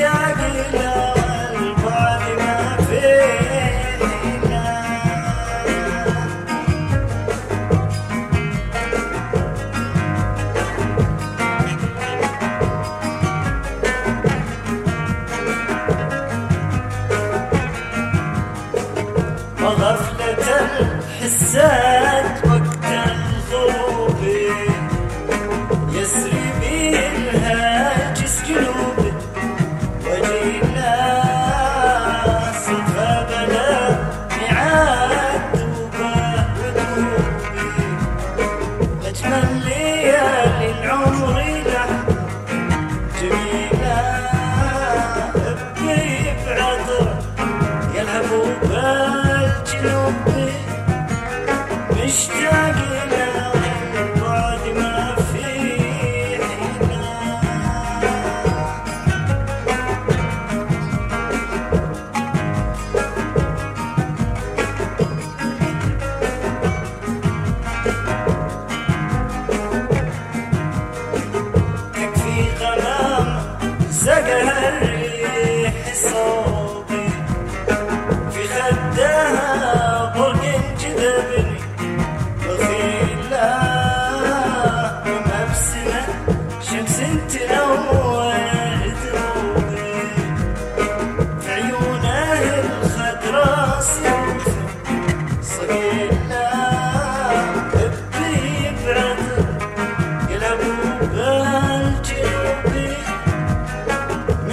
i will Love. لي سقها الريح صوتي في خدها برق جذبني وخيلها ومبسمة شمس تنور.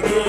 to